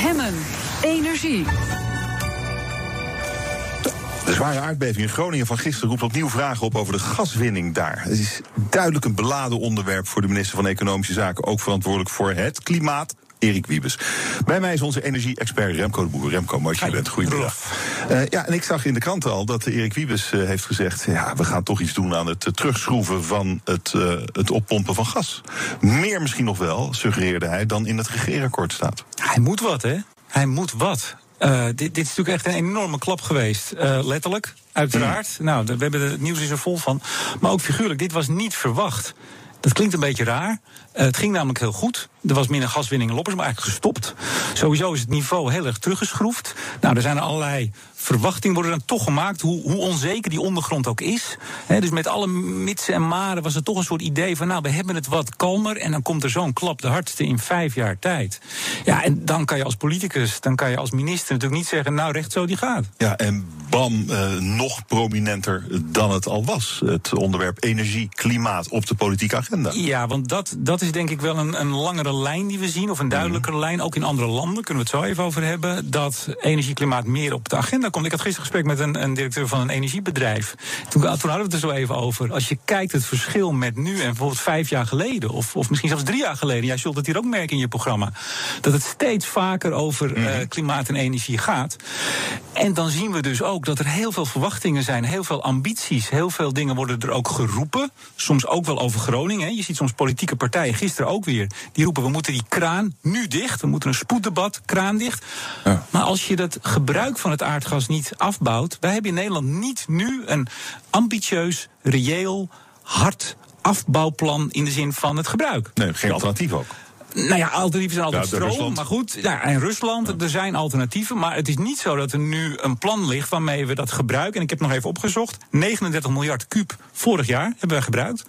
Hemmen. Energie. De zware aardbeving in Groningen van gisteren roept opnieuw vragen op over de gaswinning daar. Het is duidelijk een beladen onderwerp voor de minister van Economische Zaken, ook verantwoordelijk voor het klimaat. Erik Wiebes. Bij mij is onze energie-expert Remco de Boer. Remco, mooi dat je bent. Goedemiddag. Uh, ja, en ik zag in de krant al dat Erik Wiebes uh, heeft gezegd... ja, we gaan toch iets doen aan het uh, terugschroeven van het, het oppompen van gas. Meer misschien nog wel, suggereerde hij, dan in het regeerakkoord staat. Hij moet wat, hè? Hij moet wat. Uh, dit, dit, is natuurlijk echt een enorme klap geweest. Uh, letterlijk, uiteraard. Mm. Nou, we hebben het nieuws is er vol van. Maar ook figuurlijk, dit was niet verwacht. Dat klinkt een beetje raar. Uh, het ging namelijk heel goed. Er was minder gaswinning in Loppers, maar eigenlijk gestopt. Sowieso is het niveau heel erg teruggeschroefd. Nou, er zijn allerlei verwachtingen worden dan toch gemaakt, hoe, hoe onzeker die ondergrond ook is. Dus met alle mitsen en maren was er toch een soort idee van, nou, we hebben het wat kalmer en dan komt er zo'n klap de hardste in vijf jaar tijd. Ja, en dan kan je als politicus, dan kan je als minister natuurlijk niet zeggen, nou, recht zo die gaat. Ja, en bam, uh, nog prominenter dan het al was. Het onderwerp energie, klimaat op de politieke agenda. Ja, want dat, dat is denk ik wel een, een langere lijn die we zien, of een duidelijkere mm. lijn, ook in andere landen, kunnen we het zo even over hebben, dat energie, klimaat meer op de agenda komt. Ik had gisteren gesprek met een, een directeur van een energiebedrijf. Toen, toen, hadden we het er zo even over. Als je kijkt het verschil met nu en bijvoorbeeld vijf jaar geleden, of, of misschien zelfs drie jaar geleden, jij zult het hier ook merken in je programma, dat het steeds vaker over uh, klimaat en energie gaat. En dan zien we dus ook dat er heel veel verwachtingen zijn, heel veel ambities, heel veel dingen worden er ook geroepen. Soms ook wel over Groningen. Hè. Je ziet soms politieke partijen, gisteren ook weer, die roepen we moeten die kraan nu dicht, we moeten een spoeddebat, kraan dicht. Ja. Maar als je dat gebruik van het aardgas niet afbouwt. Wij hebben in Nederland niet nu een ambitieus, reëel, hard afbouwplan in de zin van het gebruik. Nee, geen alternatief ook. Nou ja, alternatieven zijn altijd ja, stroom. Rusland. Maar goed, ja, en Rusland, ja. er zijn alternatieven. Maar het is niet zo dat er nu een plan ligt waarmee we dat gebruiken. En ik heb nog even opgezocht. 39 miljard kuub vorig jaar hebben we gebruikt.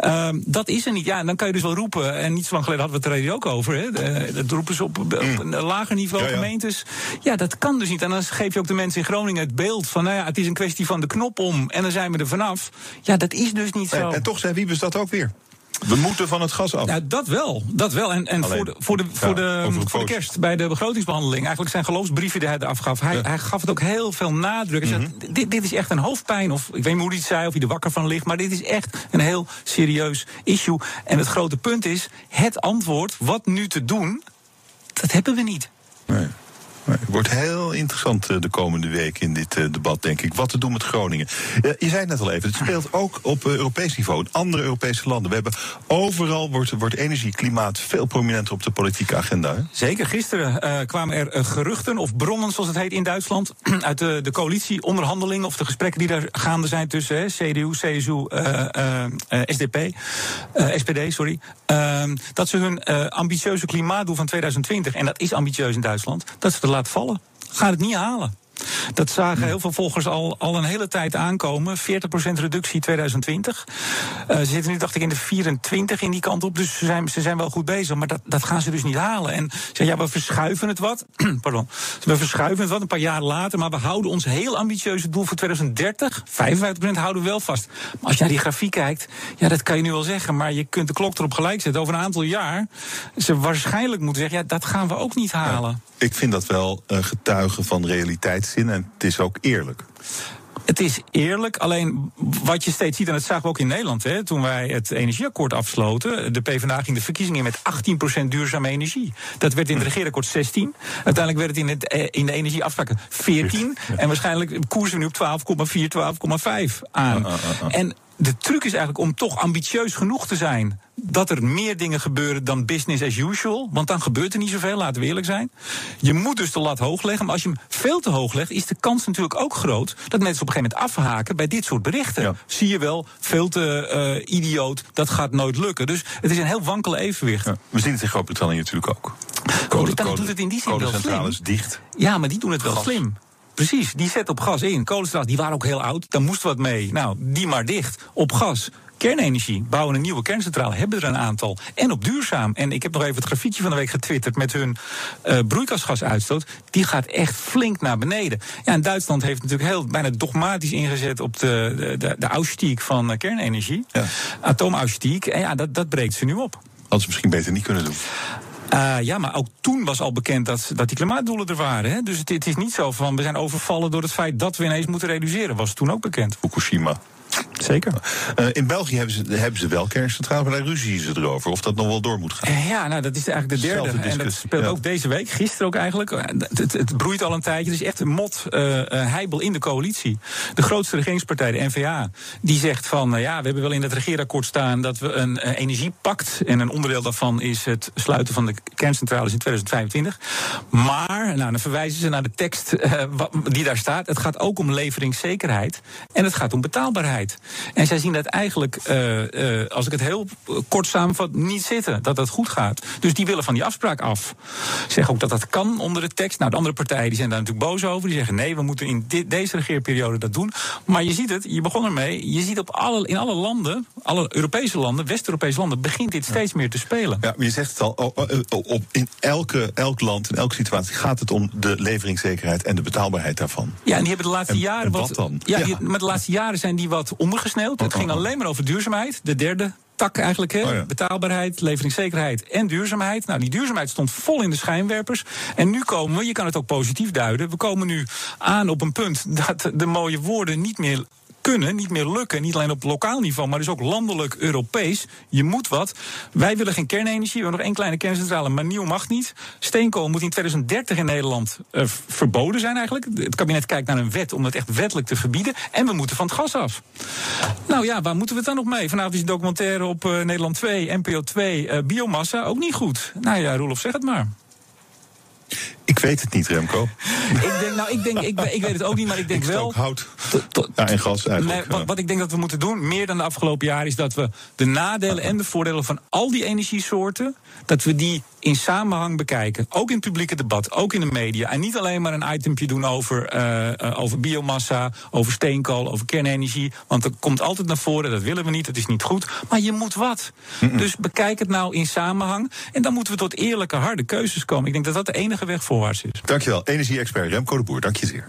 Uh, dat is er niet. Ja, dan kan je dus wel roepen. En niet zo lang geleden hadden we het er ook over. Hè. Dat roepen ze op, op een lager niveau, ja, gemeentes. Ja, dat kan dus niet. En dan geef je ook de mensen in Groningen het beeld van... nou ja, het is een kwestie van de knop om en dan zijn we er vanaf. Ja, dat is dus niet zo. En, en toch zijn Wiebes dat ook weer. We moeten van het gas af. Ja, dat wel. Dat wel. En, en voor, de, voor, de, voor, de, voor de kerst bij de begrotingsbehandeling, eigenlijk zijn geloofsbrieven die hij eraf gaf. Hij, ja. hij gaf het ook heel veel nadruk. Mm -hmm. zei, dit, dit is echt een hoofdpijn. Of ik weet niet hoe hij het zei, of hij er wakker van ligt. Maar dit is echt een heel serieus issue. En het grote punt is: het antwoord, wat nu te doen, dat hebben we niet. Wordt heel interessant de komende week in dit debat, denk ik. Wat te doen met Groningen. Je zei het net al even, het speelt ook op Europees niveau. In andere Europese landen. We hebben overal wordt, wordt energie, klimaat veel prominenter op de politieke agenda. Zeker. Gisteren kwamen er geruchten, of bronnen zoals het heet in Duitsland, uit de, de coalitieonderhandelingen of de gesprekken die daar gaande zijn tussen hè, CDU, CSU, SDP, SPD, sorry. Ehm, dat ze hun ambitieuze klimaatdoel van 2020, en dat is ambitieus in Duitsland, dat ze laat vallen. Gaat het niet halen. Dat zagen heel veel volgers al, al een hele tijd aankomen. 40% reductie 2020. Uh, ze zitten nu, dacht ik, in de 24 in die kant op. Dus ze zijn, ze zijn wel goed bezig. Maar dat, dat gaan ze dus niet halen. En ze zeggen, ja, we verschuiven het wat. Pardon. We verschuiven het wat een paar jaar later. Maar we houden ons heel ambitieuze doel voor 2030. 55% houden we wel vast. Maar als je naar die grafiek kijkt, ja, dat kan je nu wel zeggen. Maar je kunt de klok erop gelijk zetten. Over een aantal jaar ze waarschijnlijk moeten zeggen, ja, dat gaan we ook niet halen. Ik vind dat wel een getuige En het is ook eerlijk. Het is eerlijk, alleen wat je steeds ziet, en dat zagen we ook in Nederland, hè, toen wij het energieakkoord afsloten. De PvdA ging de verkiezingen met 18% duurzame energie. Dat werd in het regeerakkoord 16. Uiteindelijk werd het in, het, in de energieafspraken 14. En waarschijnlijk koersen we nu op 12,4, 12,5 aan. En de truc is eigenlijk om toch ambitieus genoeg te zijn. Dat er meer dingen gebeuren dan business as usual. Want dan gebeurt er niet zoveel, laten we eerlijk zijn. Je moet dus de lat hoog leggen. Maar als je hem veel te hoog legt, is de kans natuurlijk ook groot. dat mensen op een gegeven moment afhaken bij dit soort berichten. Ja. Zie je wel, veel te uh, idioot, dat gaat nooit lukken. Dus het is een heel wankele evenwicht. Ja, we zien het in Groot-Brittannië natuurlijk ook. Groot-Brittannië doet het in die zin wel slim. is dicht. Ja, maar die doen het wel Gas. slim. Precies, die zet op gas in. Kolencentrales, die waren ook heel oud. Daar moest wat mee. Nou, die maar dicht. Op gas. Kernenergie, bouwen een nieuwe kerncentrale, hebben er een aantal. En op duurzaam. En ik heb nog even het grafiekje van de week getwitterd met hun uh, broeikasgasuitstoot. Die gaat echt flink naar beneden. Ja, en Duitsland heeft natuurlijk heel bijna dogmatisch ingezet op de, de, de ausstieg van uh, kernenergie. Ja. Atoomausstieg. En ja, dat, dat breekt ze nu op. Hadden ze misschien beter niet kunnen doen. Uh, ja, maar ook toen was al bekend dat, dat die klimaatdoelen er waren. Hè? Dus het, het, is niet zo van we zijn overvallen door het feit dat we ineens moeten reduceren. Was toen ook bekend. Fukushima. Zeker. Uh, in België hebben ze, hebben ze wel kerncentrale, maar daar ruzie ze erover. Of dat nog wel door moet gaan. Uh, ja, nou, dat is eigenlijk de derde. En dat speelt ja. ook deze week, gisteren ook eigenlijk. Het, het, het, broeit al een tijdje. Het is echt een mot uh, heibel in de coalitie. De grootste regeringspartij, de NVA, die zegt van... ja, we hebben wel in het regeerakkoord staan dat we een energiepact... en een onderdeel daarvan is het sluiten van de kerncentrales in 2025. Maar, nou, dan verwijzen ze naar de tekst die daar staat. Het gaat ook om leveringszekerheid en het gaat om betaalbaarheid. En zij zien dat eigenlijk, uh, uh, als ik het heel kort samenvat, niet zitten. Dat dat goed gaat. Dus die willen van die afspraak af. Zeggen ook dat dat kan onder de tekst. Nou, de andere partijen die zijn daar natuurlijk boos over. Die zeggen nee, we moeten in dit, deze regeerperiode dat doen. Maar je ziet het, je begon ermee. Je ziet op alle, in alle landen, alle Europese landen, West-Europese landen, begint dit steeds meer te spelen. Ja, maar je zegt het al, op, in elke, elk land, in elke situatie gaat het om de leveringszekerheid en de betaalbaarheid daarvan. Ja, en die hebben de laatste en, jaren en wat, wat dan? Ja, ja. maar de laatste jaren zijn die wat ondergesneeuwd. Het ging alleen maar over duurzaamheid. De derde tak eigenlijk. Hè? Oh ja. Betaalbaarheid, leveringszekerheid en duurzaamheid. Nou, die duurzaamheid stond vol in de schijnwerpers. En nu komen we, je kan het ook positief duiden, we komen nu aan op een punt dat de mooie woorden niet meer kunnen, niet meer lukken. Niet alleen op lokaal niveau, maar dus ook landelijk, Europees. Je moet wat. Wij willen geen kernenergie. We hebben nog één kleine kerncentrale, maar nieuw mag niet. Steenkool moet in 2030 in Nederland uh, verboden zijn eigenlijk. Het kabinet kijkt naar een wet om dat echt wettelijk te verbieden. En we moeten van het gas af. Nou ja, waar moeten we het dan nog mee? Vanavond is documentaire op uh, Nederland 2, NPO 2, uh, biomassa, ook niet goed. Nou ja, Roelof, zeg het maar. Ik weet het niet, Remco. ik denk, nou, ik, denk, ik, ik weet het ook niet, maar ik denk ik wel. hout ja, en gas eigenlijk. Wat, wat, ik denk dat we moeten doen, meer dan de afgelopen jaren, is dat we de nadelen en de voordelen van al die energiesoorten, dat we die in samenhang bekijken. Ook in het publieke debat, ook in de media. En niet alleen maar een itempje doen over, uh, uh, over biomassa, over steenkool, over kernenergie. Want er komt altijd naar voren, dat willen we niet, dat is niet goed. Maar je moet wat. Mm -mm. Dus bekijk het nou in samenhang. En dan moeten we tot eerlijke, harde keuzes komen. Ik denk dat dat de enige weg voorwaarts is. Dankjewel, energie-expert Remco de Boer. Dank je zeer.